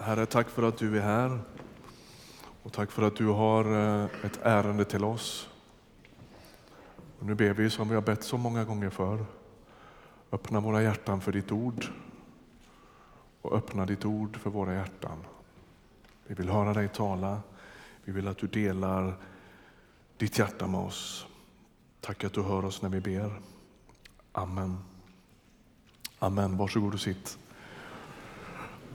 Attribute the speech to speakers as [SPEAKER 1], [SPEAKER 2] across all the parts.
[SPEAKER 1] Herre, tack för att du är här. Och tack för att du har eh, ett ärende till oss. Och nu ber vi som vi har bett så många gånger för. Öppna våra hjärtan för ditt ord. Och öppna ditt ord för våra hjärtan. Vi vill höra dig tala. Vi vill att du delar ditt hjärta med oss. Tack att du hör oss när vi ber. Amen. Amen. Varsågod och sitt.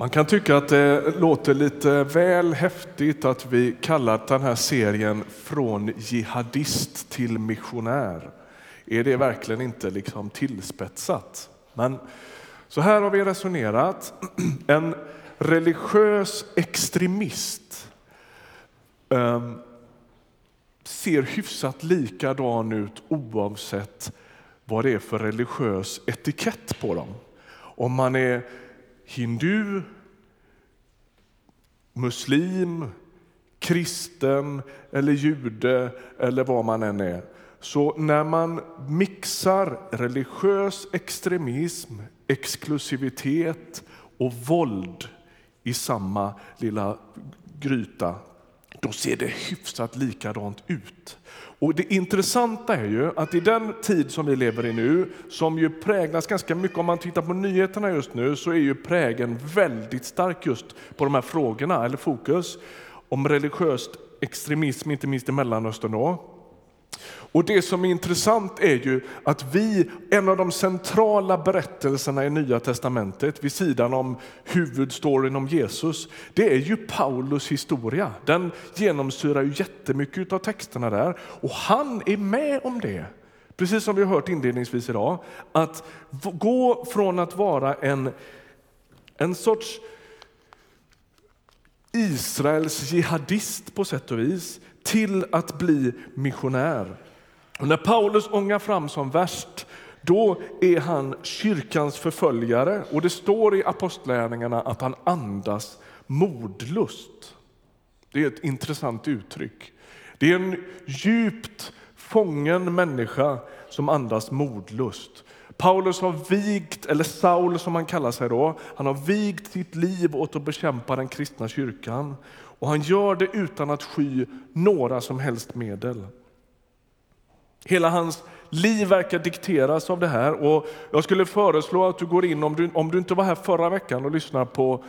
[SPEAKER 1] Man kan tycka att det låter lite väl häftigt att vi kallat den här serien Från jihadist till missionär. Är det verkligen inte liksom tillspetsat? Men så här har vi resonerat. En religiös extremist um, ser hyfsat likadan ut oavsett vad det är för religiös etikett på dem. Om man är hindu, muslim, kristen eller jude eller vad man än är. Så när man mixar religiös extremism, exklusivitet och våld i samma lilla gryta, då ser det hyfsat likadant ut. Och Det intressanta är ju att i den tid som vi lever i nu, som ju präglas ganska mycket, om man tittar på nyheterna just nu, så är ju prägen väldigt stark just på de här frågorna, eller fokus, om religiös extremism, inte minst i Mellanöstern. Då. Och Det som är intressant är ju att vi, en av de centrala berättelserna i Nya Testamentet vid sidan om huvudstoryn om Jesus, det är ju Paulus historia. Den genomsyrar ju jättemycket av texterna där och han är med om det. Precis som vi har hört inledningsvis idag, att gå från att vara en, en sorts Israels jihadist på sätt och vis till att bli missionär. Och när Paulus ångar fram som värst, då är han kyrkans förföljare och det står i apostlärningarna att han andas modlust. Det är ett intressant uttryck. Det är en djupt fången människa som andas modlust. Paulus har vigt, eller Saul som han kallar sig då, han har vigt sitt liv åt att bekämpa den kristna kyrkan. Och han gör det utan att sky några som helst medel. Hela hans liv verkar dikteras av det här. Och jag skulle föreslå att du går in, om du, om du inte var här förra veckan och lyssnar på,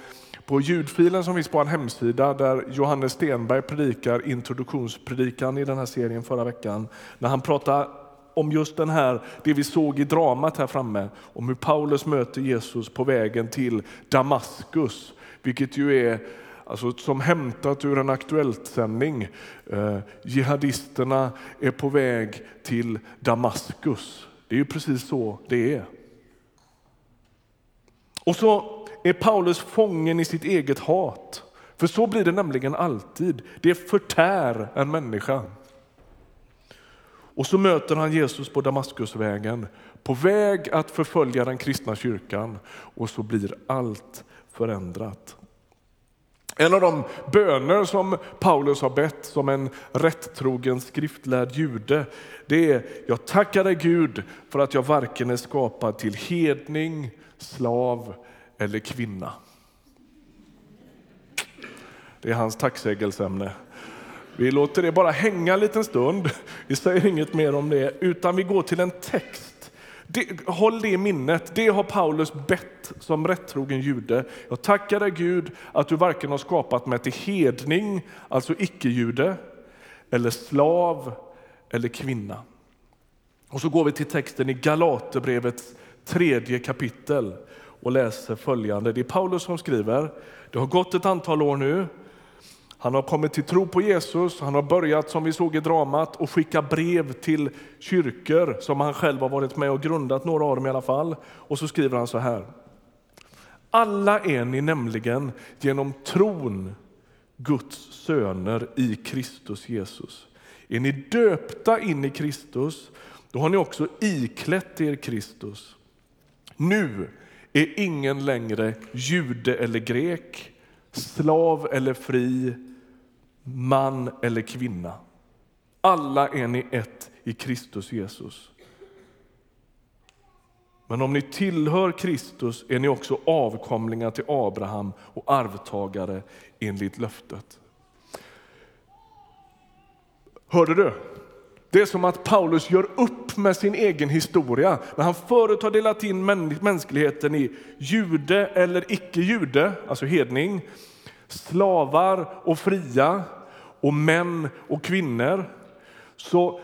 [SPEAKER 1] på ljudfilen som finns på en hemsida där Johannes Stenberg predikar introduktionspredikan i den här serien förra veckan. När han pratar om just den här, det vi såg i dramat här framme, om hur Paulus möter Jesus på vägen till Damaskus, vilket ju är alltså som hämtat ur en Aktuellt-sändning. Eh, jihadisterna är på väg till Damaskus. Det är ju precis så det är. Och så är Paulus fången i sitt eget hat. För så blir det nämligen alltid. Det förtär en människa. Och så möter han Jesus på Damaskusvägen, på väg att förfölja den kristna kyrkan och så blir allt förändrat. En av de böner som Paulus har bett som en rättrogen skriftlärd jude, det är jag tackar dig Gud för att jag varken är skapad till hedning, slav eller kvinna. Det är hans tacksägelseämne. Vi låter det bara hänga en liten stund. Vi säger inget mer om det, utan vi går till en text det, håll det i minnet. Det har Paulus bett som rättrogen jude. Jag tackar dig Gud att du varken har skapat mig till hedning, alltså icke-jude, eller slav eller kvinna. Och så går vi till texten i Galaterbrevets tredje kapitel och läser följande. Det är Paulus som skriver. Det har gått ett antal år nu han har kommit till tro på Jesus, han har börjat som vi såg i dramat och skicka brev till kyrkor som han själv har varit med och grundat, några av dem i alla fall. Och så skriver han så här. Alla är ni nämligen genom tron Guds söner i Kristus Jesus. Är ni döpta in i Kristus, då har ni också iklätt er Kristus. Nu är ingen längre jude eller grek, slav eller fri, man eller kvinna. Alla är ni ett i Kristus Jesus. Men om ni tillhör Kristus är ni också avkomlingar till Abraham och arvtagare enligt löftet. Hörde du? Det är som att Paulus gör upp med sin egen historia. När han förut har delat in mänskligheten i jude eller icke-jude, alltså hedning, slavar och fria och män och kvinnor, så,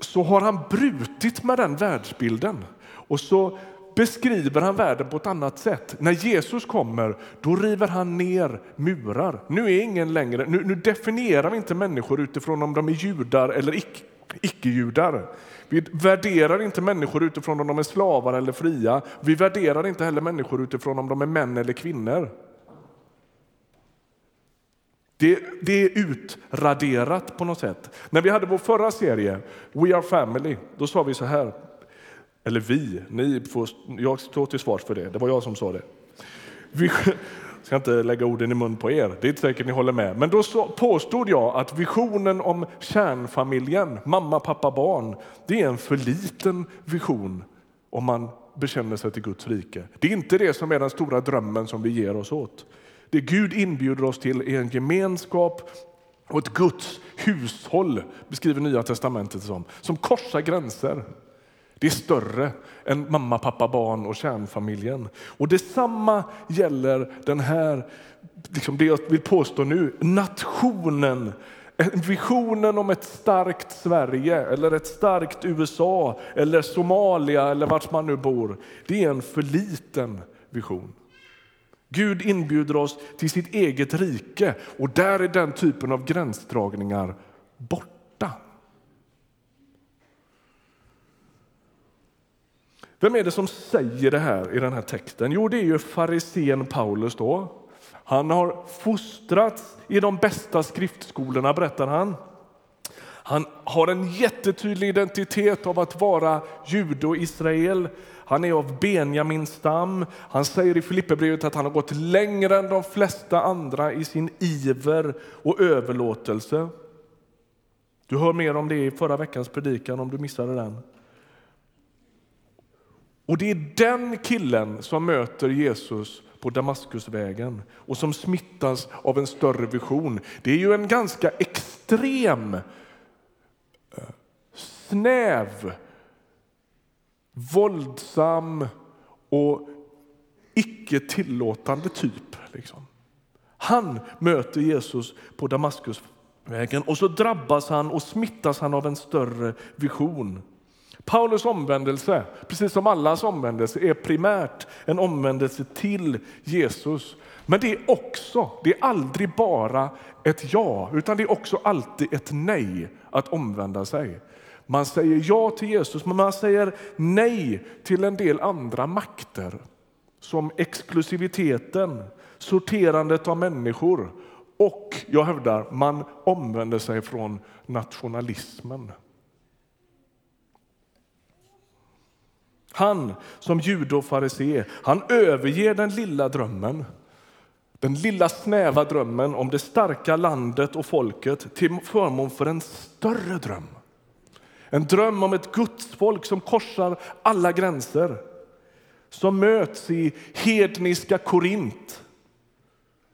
[SPEAKER 1] så har han brutit med den världsbilden. Och så beskriver han världen på ett annat sätt. När Jesus kommer, då river han ner murar. Nu är ingen längre, nu, nu definierar vi inte människor utifrån om de är judar eller icke icke-judar. Vi värderar inte människor utifrån om de är slavar eller fria. Vi värderar inte heller människor utifrån om de är män eller kvinnor. Det, det, är utraderat på något sätt. När vi hade vår förra serie, We are family, då sa vi så här. Eller vi, ni får, jag står till svars för det. Det var jag som sa det. Vi, ska inte lägga orden i mun på er, det är inte säkert ni håller med. Men då påstod jag att visionen om kärnfamiljen, mamma, pappa, barn, det är en för liten vision om man bekänner sig till Guds rike. Det är inte det som är den stora drömmen som vi ger oss åt. Det Gud inbjuder oss till är en gemenskap och ett Guds hushåll, beskriver Nya testamentet som, som korsar gränser. Det är större än mamma, pappa, barn och kärnfamiljen. Och detsamma gäller den här, liksom det jag vill påstå nu, nationen. Visionen om ett starkt Sverige, eller ett starkt USA, eller Somalia eller vart man nu bor. Det är en för liten vision. Gud inbjuder oss till sitt eget rike och där är den typen av gränsdragningar borta. Vem är det som säger det här i den här texten? Jo, det är ju farisén Paulus. Då. Han har fostrats i de bästa skriftskolorna, berättar han. Han har en jättetydlig identitet av att vara jude och Israel. Han är av Benjamins stam. Han säger i Filipperbrevet att han har gått längre än de flesta andra i sin iver och överlåtelse. Du hör mer om det i förra veckans predikan om du missade den. Och det är den killen som möter Jesus på Damaskusvägen och som smittas av en större vision. Det är ju en ganska extrem, eh, snäv, våldsam och icke tillåtande typ. Liksom. Han möter Jesus på Damaskusvägen och så drabbas han och smittas han av en större vision. Paulus omvändelse, precis som allas omvändelse, är primärt en omvändelse till Jesus. Men det är också, det är aldrig bara ett ja, utan det är också alltid ett nej att omvända sig. Man säger ja till Jesus, men man säger nej till en del andra makter som exklusiviteten, sorterandet av människor och, jag hävdar, man omvänder sig från nationalismen. Han som jude och farisé, han överger den lilla drömmen. Den lilla snäva drömmen om det starka landet och folket till förmån för en större dröm. En dröm om ett gudsfolk som korsar alla gränser. Som möts i hedniska Korint,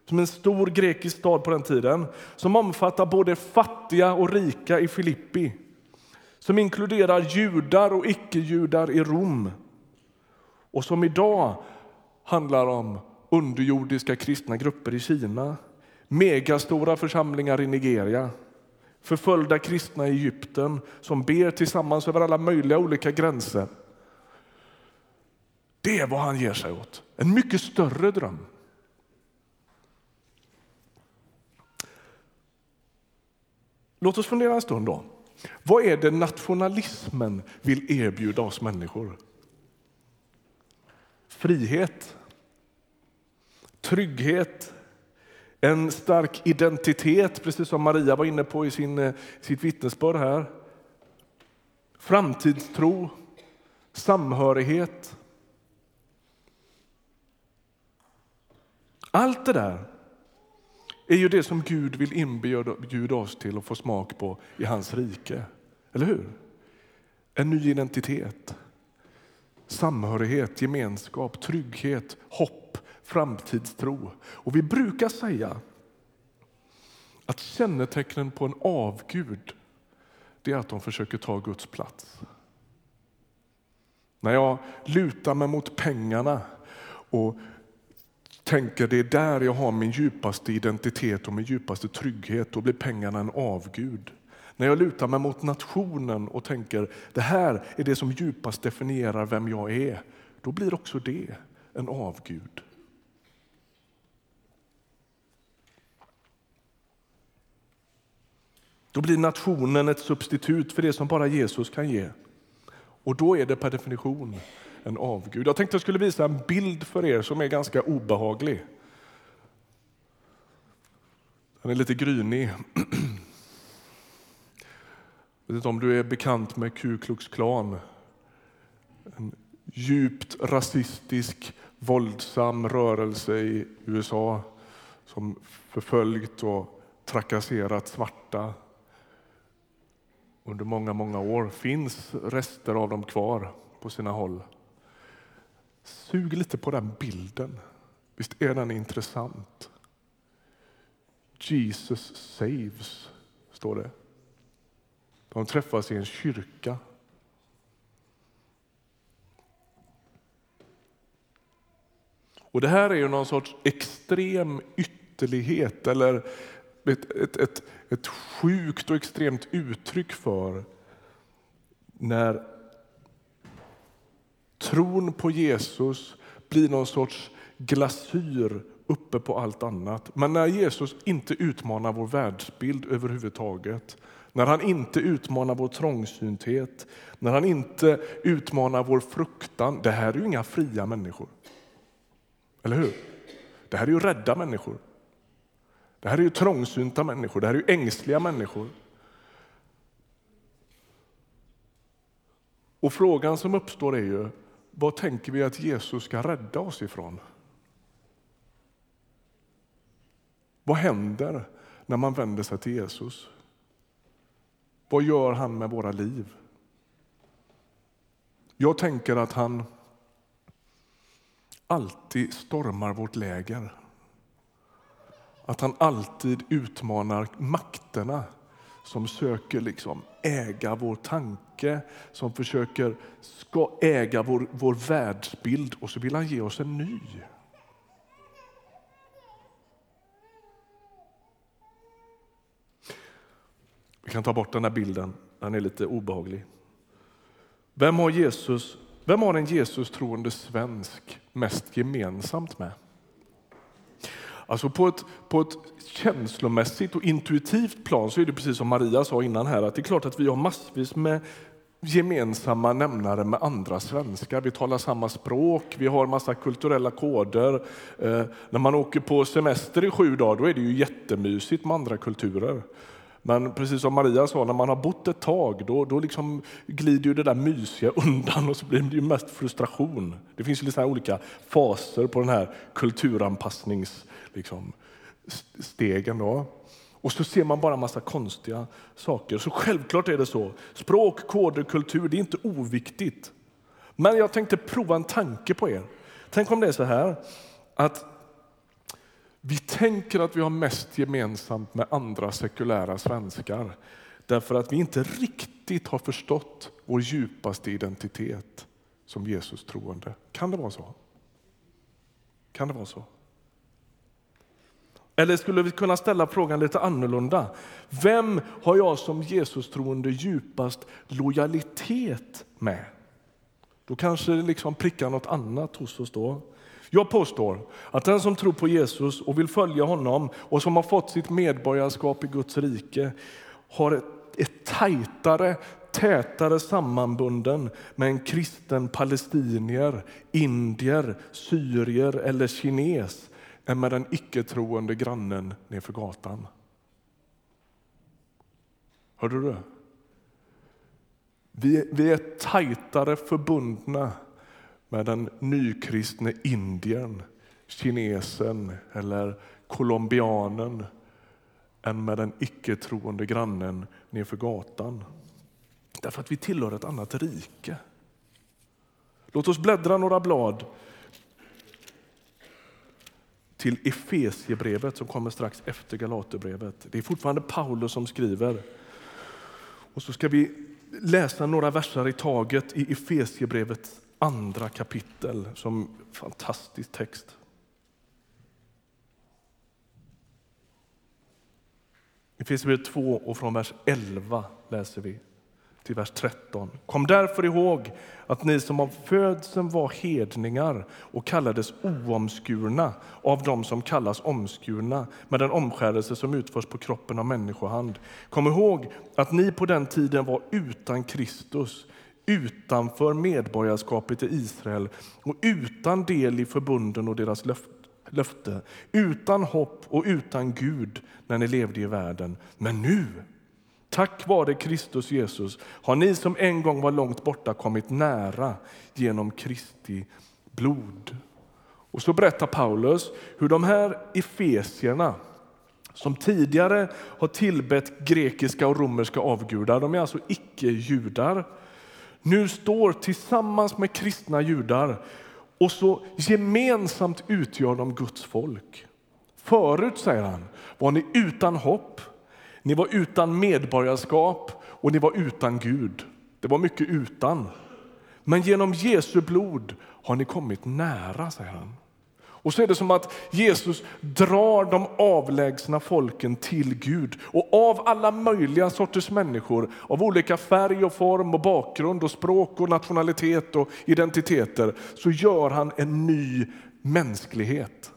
[SPEAKER 1] som en stor grekisk stad på den tiden. Som omfattar både fattiga och rika i Filippi som inkluderar judar och icke-judar i Rom och som idag handlar om underjordiska kristna grupper i Kina, megastora församlingar i Nigeria, förföljda kristna i Egypten som ber tillsammans över alla möjliga olika gränser. Det är vad han ger sig åt. En mycket större dröm. Låt oss fundera en stund. då. Vad är det nationalismen vill erbjuda oss människor? Frihet, trygghet, en stark identitet, precis som Maria var inne på i sin, eh, sitt vittnesbörd här. Framtidstro, samhörighet. Allt det där är ju det som Gud vill inbjuda oss till att få smak på i hans rike. Eller hur? En ny identitet. samhörighet, gemenskap, trygghet, hopp, framtidstro. Och vi brukar säga att kännetecknen på en avgud det är att de försöker ta Guds plats. När jag lutar mig mot pengarna och tänker det är där jag har min djupaste identitet och min djupaste trygghet, då blir pengarna en avgud. När jag lutar mig mot nationen och tänker det här är det som djupast definierar vem jag är, då blir också det en avgud. Då blir nationen ett substitut för det som bara Jesus kan ge. Och då är det per definition en avgud. Jag tänkte jag skulle visa en bild för er som är ganska obehaglig. Den är lite grynig. Jag vet inte om du är bekant med Ku Klux Klan. En djupt rasistisk, våldsam rörelse i USA som förföljt och trakasserat svarta under många, många år. finns rester av dem kvar på sina håll. Sug lite på den bilden. Visst är den intressant? Jesus saves, står det. De träffas i en kyrka. Och Det här är ju någon sorts extrem ytterlighet eller ett, ett, ett, ett sjukt och extremt uttryck för när tron på Jesus blir någon sorts glasyr uppe på allt annat. Men när Jesus inte utmanar vår världsbild överhuvudtaget, när han inte utmanar vår trångsynthet, när han inte utmanar vår fruktan. Det här är ju inga fria människor. Eller hur? Det här är ju rädda människor. Det här är ju trångsynta människor, det här är ju ängsliga människor. Och frågan som uppstår är ju, vad tänker vi att Jesus ska rädda oss ifrån? Vad händer när man vänder sig till Jesus? Vad gör han med våra liv? Jag tänker att han alltid stormar vårt läger. Att han alltid utmanar makterna som söker liksom äga vår tanke, som försöker ska äga vår, vår världsbild och så vill han ge oss en ny. Vi kan ta bort den här bilden, den är lite obehaglig. Vem har, Jesus, vem har en Jesus troende svensk mest gemensamt med? Alltså på ett, på ett känslomässigt och intuitivt plan så är det precis som Maria sa innan här, att det är klart att vi har massvis med gemensamma nämnare med andra svenskar. Vi talar samma språk, vi har massa kulturella koder. Eh, när man åker på semester i sju dagar då är det ju jättemysigt med andra kulturer. Men precis som Maria sa, när man har bott ett tag då, då liksom glider ju det där mysiga undan och så blir det ju mest frustration. Det finns ju liksom olika faser på den här kulturanpassningsstegen. Liksom, Då. Och så ser man bara en massa konstiga saker. Så självklart är det så. Språk, koder, kultur, det är inte oviktigt. Men jag tänkte prova en tanke på er. Tänk om det är så här att vi tänker att vi har mest gemensamt med andra sekulära svenskar därför att vi inte riktigt har förstått vår djupaste identitet som Jesus troende. Kan det vara så? Kan det vara så? Eller skulle vi kunna ställa frågan lite annorlunda? Vem har jag som Jesus troende djupast lojalitet med? Då kanske det liksom prickar något annat hos oss då. Jag påstår att den som tror på Jesus och vill följa honom och som har fått sitt medborgarskap i Guds rike har ett, ett tajtare, tätare sammanbunden med en kristen palestinier, indier, syrier eller kines än med den icke-troende grannen nedför gatan. Hörde du det? Vi, vi är tajtare förbundna med den nykristne indien, kinesen eller colombianen än med den icke-troende grannen nedför gatan. Därför att vi tillhör ett annat rike. Låt oss bläddra några blad till Efesiebrevet som kommer strax efter Galaterbrevet. Det är fortfarande Paulus som skriver. Och så ska vi läsa några verser i taget i Efesiebrevets andra kapitel som fantastisk text. Efesierbrevet 2 och från vers 11 läser vi till vers 13. Kom därför ihåg att ni som av födseln var hedningar och kallades oomskurna av dem som kallas omskurna med den omskärelse som utförs på kroppen av människohand. Kom ihåg att ni på den tiden var utan Kristus utanför medborgarskapet i Israel och utan del i förbunden och deras löfte, utan hopp och utan Gud när ni levde i världen. Men nu Tack vare Kristus Jesus har ni som en gång var långt borta kommit nära genom Kristi blod. Och så berättar Paulus hur de här efesierna som tidigare har tillbett grekiska och romerska avgudar, de är alltså icke-judar, nu står tillsammans med kristna judar och så gemensamt utgör de Guds folk. Förut, säger han, var ni utan hopp ni var utan medborgarskap och ni var utan Gud. Det var mycket utan. Men genom Jesu blod har ni kommit nära, säger han. Och så är det som att Jesus drar de avlägsna folken till Gud. Och av alla möjliga sorters människor, av olika färg och form och bakgrund och språk och nationalitet och identiteter, så gör han en ny mänsklighet.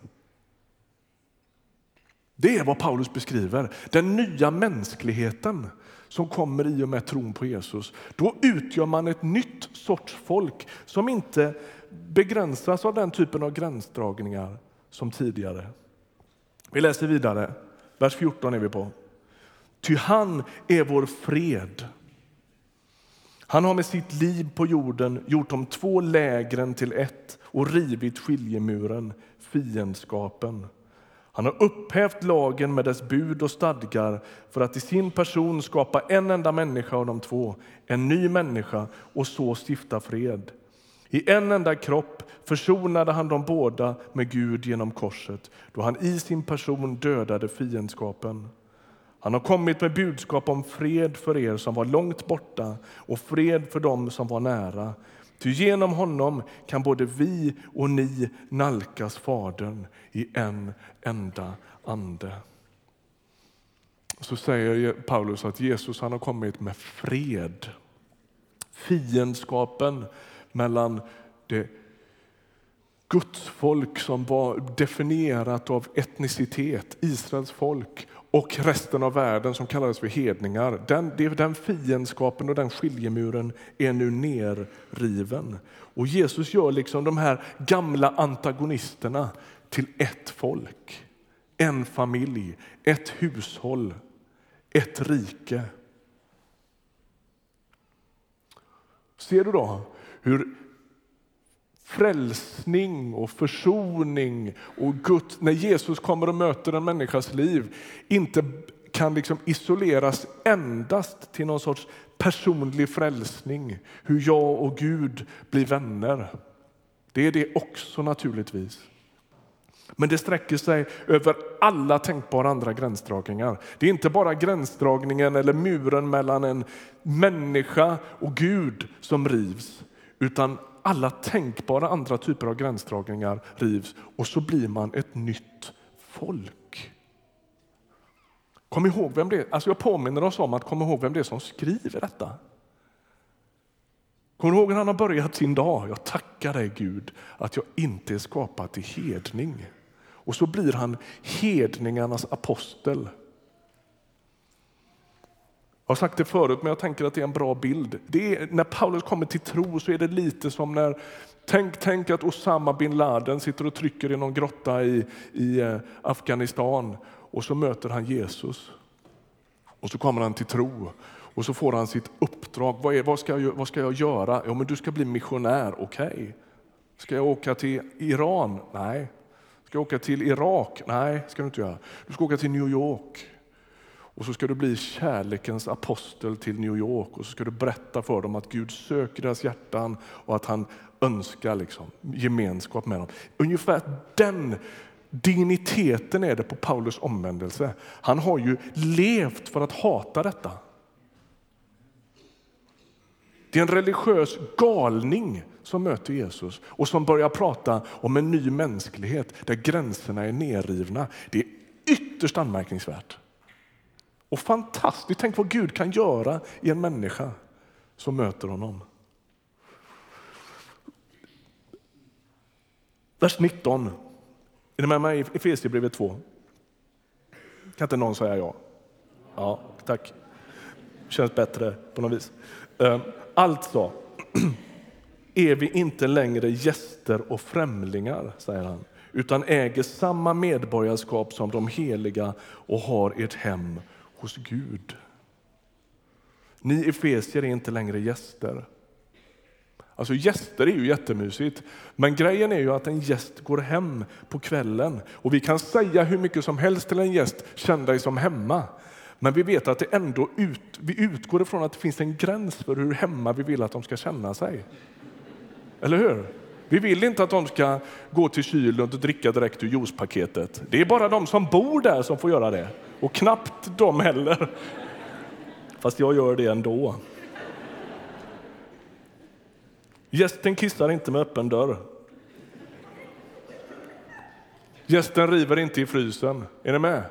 [SPEAKER 1] Det är vad Paulus beskriver, den nya mänskligheten som kommer i och med tron på Jesus. Då utgör man ett nytt sorts folk som inte begränsas av den typen av gränsdragningar som tidigare. Vi läser vidare. Vers 14 är vi på. Ty han är vår fred. Han har med sitt liv på jorden gjort de två lägren till ett och rivit skiljemuren, fiendskapen. Han har upphävt lagen med dess bud och stadgar för att i sin person skapa en enda människa av de två, en ny människa, och så stifta fred. I en enda kropp försonade han dem båda med Gud genom korset då han i sin person dödade fiendskapen. Han har kommit med budskap om fred för er som var långt borta och fred för dem som var nära. Ty genom honom kan både vi och ni nalkas Fadern i en enda ande. Så säger Paulus att Jesus han har kommit med fred. Fiendskapen mellan det Guds folk som var definierat av etnicitet, Israels folk och resten av världen som kallades för hedningar. Den, den fiendskapen och den skiljemuren är nu nerriven. Och Jesus gör liksom de här gamla antagonisterna till ett folk, en familj, ett hushåll, ett rike. Ser du då hur frälsning och försoning och Gud, när Jesus kommer och möter en människas liv inte kan liksom isoleras endast till någon sorts personlig frälsning, hur jag och Gud blir vänner. Det är det också naturligtvis. Men det sträcker sig över alla tänkbara andra gränsdragningar. Det är inte bara gränsdragningen eller muren mellan en människa och Gud som rivs, utan alla tänkbara andra typer av gränsdragningar rivs och så blir man ett nytt folk. Kom ihåg vem det är. Alltså jag påminner oss om att komma ihåg vem det är som skriver detta. Kommer du ihåg när han har börjat sin dag? Jag tackar dig Gud att jag inte är skapad till hedning. Och så blir han hedningarnas apostel. Jag har sagt det förut, men jag tänker att det är en bra bild. Det är, när Paulus kommer till tro så är det lite som när Tänk, tänk att Osama bin Laden sitter och trycker i någon grotta i, i eh, Afghanistan och så möter han Jesus. Och så kommer han till tro och så får han sitt uppdrag. Vad, är, vad, ska, jag, vad ska jag göra? Ja, men du ska bli missionär. Okej. Okay. Ska jag åka till Iran? Nej. Ska jag åka till Irak? Nej, ska du inte göra. Du ska åka till New York. Och så ska du bli kärlekens apostel till New York och så ska du berätta för dem att Gud söker deras hjärtan och att han önskar liksom, gemenskap med dem. Ungefär den digniteten är det på Paulus omvändelse. Han har ju levt för att hata detta. Det är en religiös galning som möter Jesus och som börjar prata om en ny mänsklighet där gränserna är nerrivna. Det är ytterst anmärkningsvärt. Och fantastiskt, tänk vad Gud kan göra i en människa som möter honom. Vers 19. Är ni med mig i Efesierbrevet 2? Kan inte någon säga ja? Ja, tack. Känns bättre på något vis. Ehm, alltså är vi inte längre gäster och främlingar, säger han, utan äger samma medborgarskap som de heliga och har ert hem hos Gud. Ni efesier är inte längre gäster. Alltså gäster är ju jättemysigt, men grejen är ju att en gäst går hem på kvällen och vi kan säga hur mycket som helst till en gäst, känn dig som hemma. Men vi vet att det ändå ut, vi utgår ifrån att det finns en gräns för hur hemma vi vill att de ska känna sig. Eller hur? Vi vill inte att de ska gå till kylen och dricka direkt ur juicepaketet. Det är bara de som bor där som får göra det. Och knappt de heller. Fast jag gör det ändå. Gästen kissar inte med öppen dörr. Gästen river inte i frysen. Är ni med?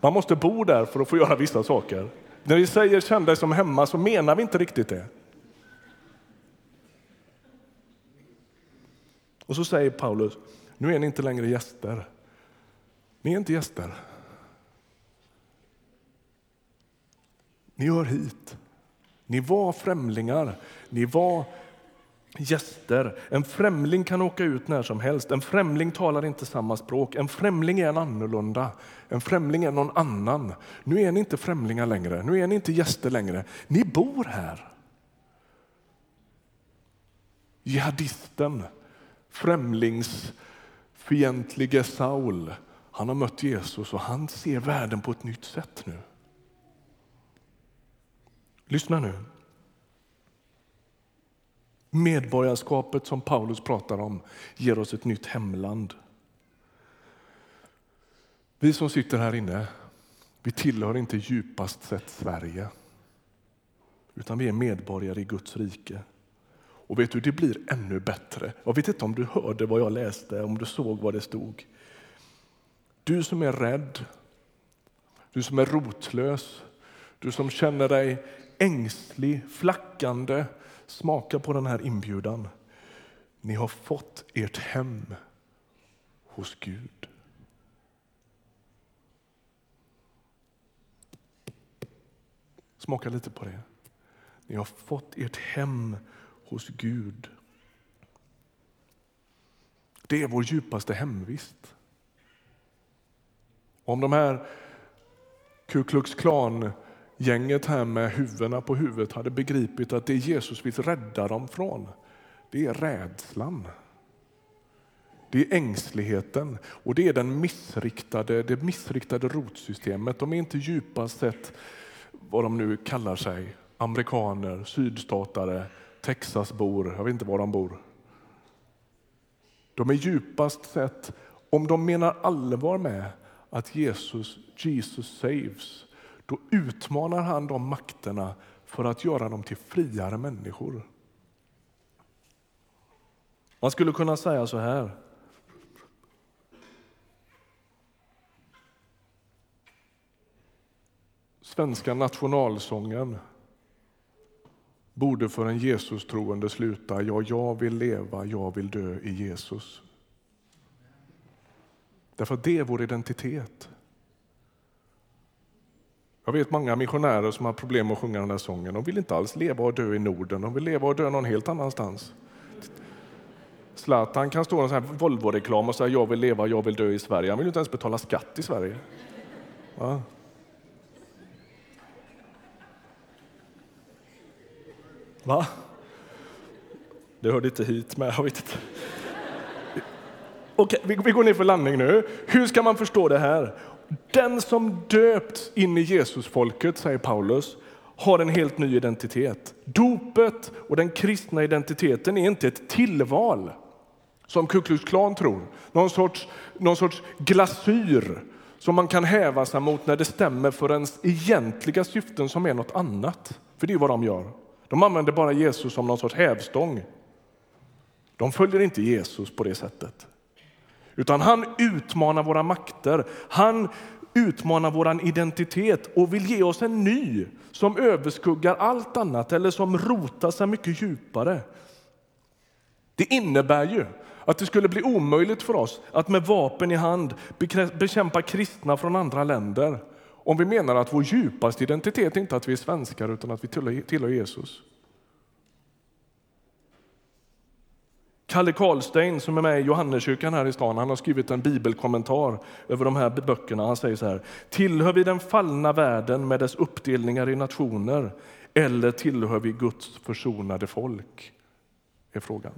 [SPEAKER 1] Man måste bo där för att få göra vissa saker. När vi säger känn dig som hemma så menar vi inte riktigt det. Och så säger Paulus, nu är ni inte längre gäster. Ni är inte gäster. Ni hör hit. Ni var främlingar. Ni var gäster. En främling kan åka ut när som helst. En främling talar inte samma språk. En främling är en annorlunda. En främling är någon annan. Nu är ni inte främlingar längre. Nu är ni inte gäster längre. Ni bor här. Jihadisten, främlingsfientlige Saul, han har mött Jesus och han ser världen på ett nytt sätt nu. Lyssna nu. Medborgarskapet som Paulus pratar om ger oss ett nytt hemland. Vi som sitter här inne, vi tillhör inte djupast sett Sverige. Utan vi är medborgare i Guds rike. Och vet du, det blir ännu bättre. Jag vet inte om du hörde vad jag läste, om du såg vad det stod. Du som är rädd, du som är rotlös, du som känner dig ängslig, flackande, smaka på den här inbjudan. Ni har fått ert hem hos Gud. Smaka lite på det. Ni har fått ert hem hos Gud. Det är vår djupaste hemvist. Om de här Ku Klux Klan gänget här med huvudena på huvudet hade begripit att det Jesus vill rädda dem från, det är rädslan. Det är ängsligheten och det är den missriktade, det missriktade rotsystemet. De är inte djupast sett vad de nu kallar sig, amerikaner, sydstatare, Texasbor, jag vet inte var de bor. De är djupast sett, om de menar allvar med att Jesus, Jesus saves, då utmanar han de makterna för att göra dem till friare människor. Man skulle kunna säga så här. Svenska nationalsången borde för en Jesus-troende sluta ja, jag vill leva, jag vill dö i Jesus. Därför att det är vår identitet. Jag vet många missionärer som har problem att sjunga den där sången. De vill inte alls leva och dö i Norden, de vill leva och dö någon helt annanstans. Zlatan kan stå i en sån här Volvo-reklam och säga jag vill leva, jag vill dö i Sverige. Han vill inte ens betala skatt i Sverige. Va? Va? Det hörde inte hit med. Jag vet inte. Okej, vi, vi går ner för landning nu. Hur ska man förstå det här? den som döpts in i Jesusfolket, säger Paulus, har en helt ny identitet. Dopet och den kristna identiteten är inte ett tillval, som Ku Klux Klan tror. Någon sorts, någon sorts glasyr som man kan häva sig mot när det stämmer för ens egentliga syften som är något annat. För det är vad de gör. De använder bara Jesus som någon sorts hävstång. De följer inte Jesus på det sättet. Utan han utmanar våra makter, han utmanar vår identitet och vill ge oss en ny som överskuggar allt annat eller som rotar sig mycket djupare. Det innebär ju att det skulle bli omöjligt för oss att med vapen i hand bekämpa kristna från andra länder om vi menar att vår djupaste identitet inte är att vi är svenskar utan att vi tillhör Jesus. Kalle Karlstein som är med i Johanneskyrkan här i stan, han har skrivit en bibelkommentar över de här böckerna. Han säger så här, tillhör vi den fallna världen med dess uppdelningar i nationer eller tillhör vi Guds försonade folk? är frågan.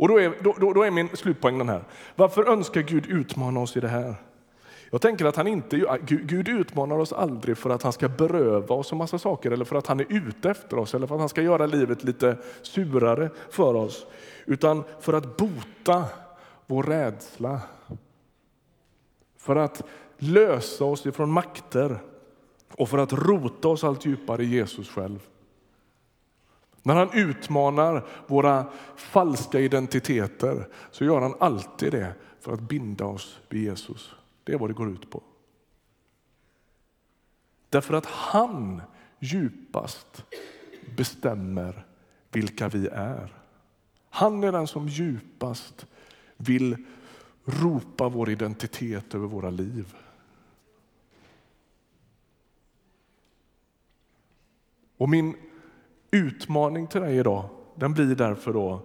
[SPEAKER 1] Och då är, då, då är min slutpoäng den här. Varför önskar Gud utmana oss i det här? Jag tänker att han inte, Gud utmanar oss aldrig för att han ska beröva oss en massa saker eller för att han är ute efter oss eller för att han ska göra livet lite surare för oss. Utan för att bota vår rädsla. För att lösa oss ifrån makter och för att rota oss allt djupare i Jesus själv. När han utmanar våra falska identiteter så gör han alltid det för att binda oss vid Jesus. Det är vad det går ut på. Därför att han djupast bestämmer vilka vi är. Han är den som djupast vill ropa vår identitet över våra liv. Och min utmaning till dig idag den blir därför då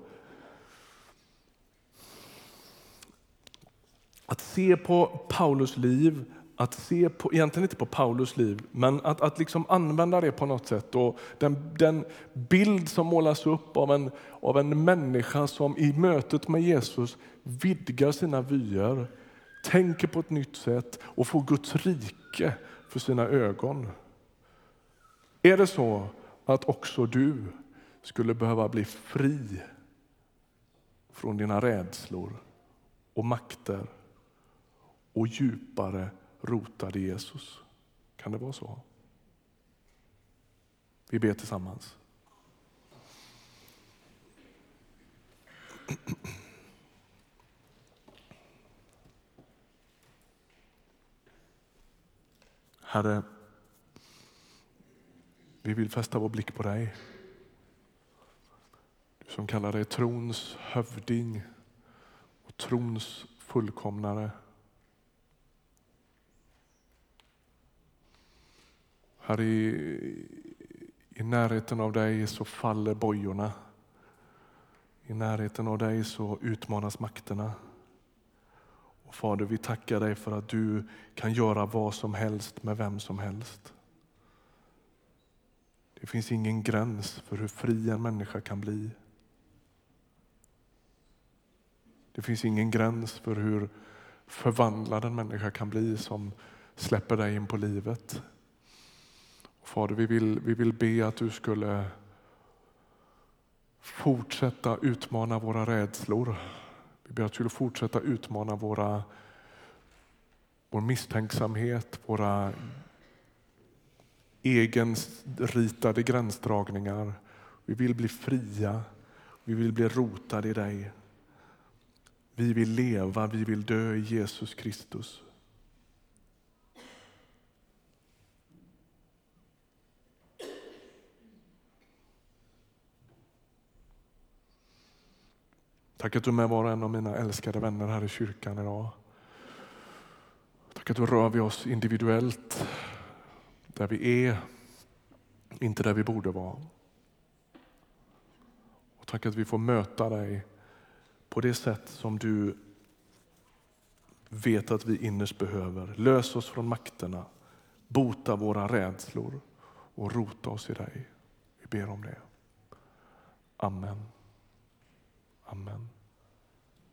[SPEAKER 1] Att se på Paulus liv, att se på, egentligen inte på Paulus liv, men att, att liksom använda det på något sätt. Och den, den bild som målas upp av en, av en människa som i mötet med Jesus vidgar sina vyer, tänker på ett nytt sätt och får Guds rike för sina ögon. Är det så att också du skulle behöva bli fri från dina rädslor och makter och djupare rotad i Jesus. Kan det vara så? Vi ber tillsammans. Herre, vi vill fästa vår blick på dig. Du som kallar dig trons hövding och trons fullkomnare. Här i, i närheten av dig så faller bojorna. I närheten av dig så utmanas makterna. Och Fader, vi tackar dig för att du kan göra vad som helst med vem som helst. Det finns ingen gräns för hur fri en människa kan bli. Det finns ingen gräns för hur förvandlad en människa kan bli som släpper dig in på livet. Fader, vi vill, vi vill be att du skulle fortsätta utmana våra rädslor. Vi ber att du skulle fortsätta utmana våra, vår misstänksamhet, våra egenritade gränsdragningar. Vi vill bli fria, vi vill bli rotade i dig. Vi vill leva, vi vill dö i Jesus Kristus. Tack att du är med var och en av mina älskade vänner här i kyrkan idag. Tack att du rör vid oss individuellt, där vi är, inte där vi borde vara. Och tack att vi får möta dig på det sätt som du vet att vi innerst behöver. Lös oss från makterna, bota våra rädslor och rota oss i dig. Vi ber om det. Amen. Amen.